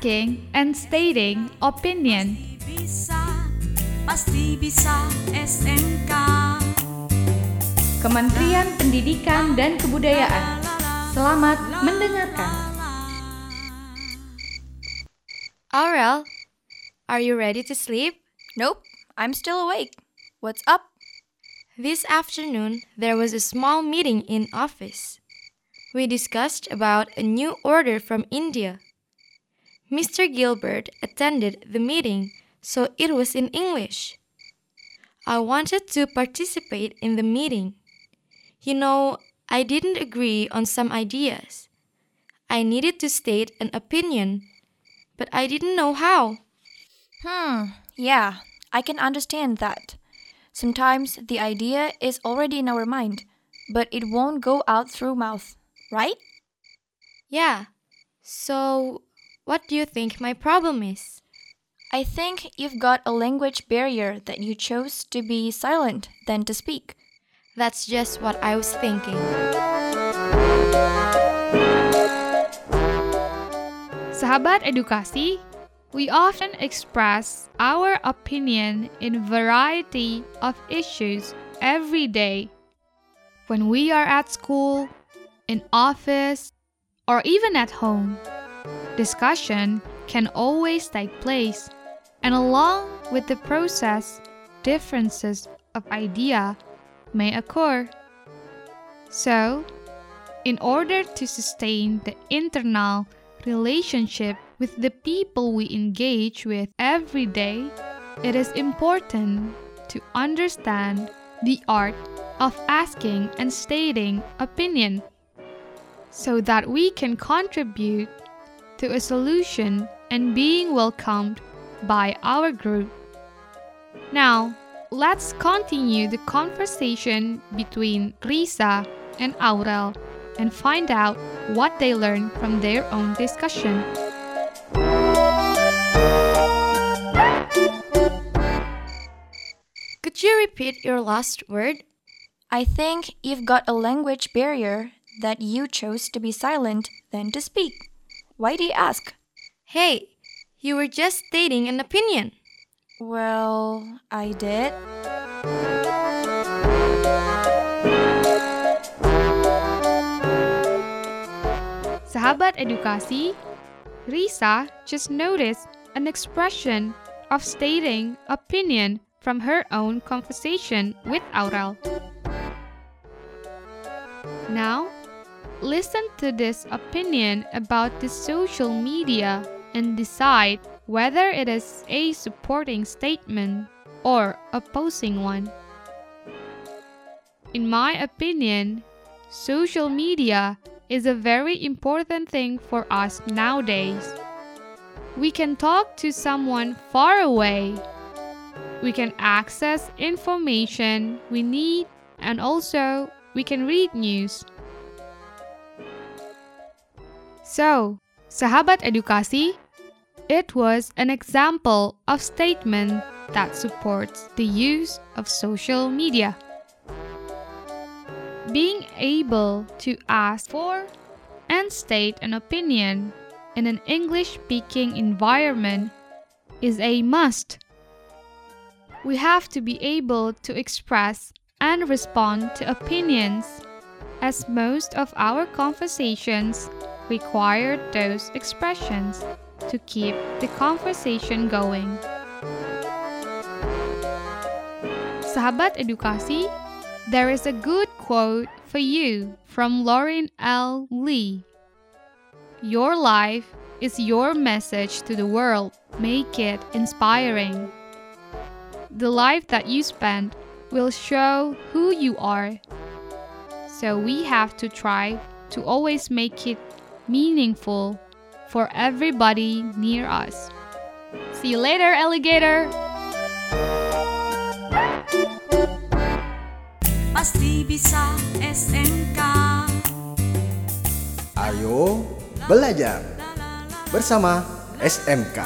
asking and stating opinion. Bisa, pasti bisa SMK. Kementerian Pendidikan dan Kebudayaan. Selamat mendengarkan. Aurel, are you ready to sleep? Nope, I'm still awake. What's up? This afternoon, there was a small meeting in office. We discussed about a new order from India. Mr. Gilbert attended the meeting, so it was in English. I wanted to participate in the meeting. You know, I didn't agree on some ideas. I needed to state an opinion, but I didn't know how. Hmm, yeah, I can understand that. Sometimes the idea is already in our mind, but it won't go out through mouth, right? Yeah. So, what do you think my problem is? I think you've got a language barrier that you chose to be silent than to speak. That's just what I was thinking. Sahabat edukasi, we often express our opinion in variety of issues every day. When we are at school, in office, or even at home, discussion can always take place, and along with the process, differences of idea may occur. So, in order to sustain the internal relationship with the people we engage with every day, it is important to understand the art of asking and stating opinion so that we can contribute to a solution and being welcomed by our group. Now, let's continue the conversation between Risa and Aurel and find out what they learned from their own discussion. Could you repeat your last word? I think you've got a language barrier that you chose to be silent than to speak. Why do you ask? Hey, you were just stating an opinion. Well, I did. Sahabat edukasi, Risa just noticed an expression of stating opinion from her own conversation with Aurel. Now, listen to this opinion about the social media and decide whether it is a supporting statement or opposing one. In my opinion, social media is a very important thing for us nowadays. We can talk to someone far away. We can access information we need and also we can read news. So, sahabat edukasi, it was an example of statement that supports the use of social media. Being able to ask for and state an opinion in an English speaking environment is a must. We have to be able to express and respond to opinions, as most of our conversations require those expressions to keep the conversation going. Sahabat edukasi, there is a good quote for you from Lorrin L. Lee. Your life is your message to the world. Make it inspiring. The life that you spend will show who you are. So we have to try to always make it meaningful for everybody near us. See you later, alligator! Pasti bisa SMK. Ayo belajar bersama SMK.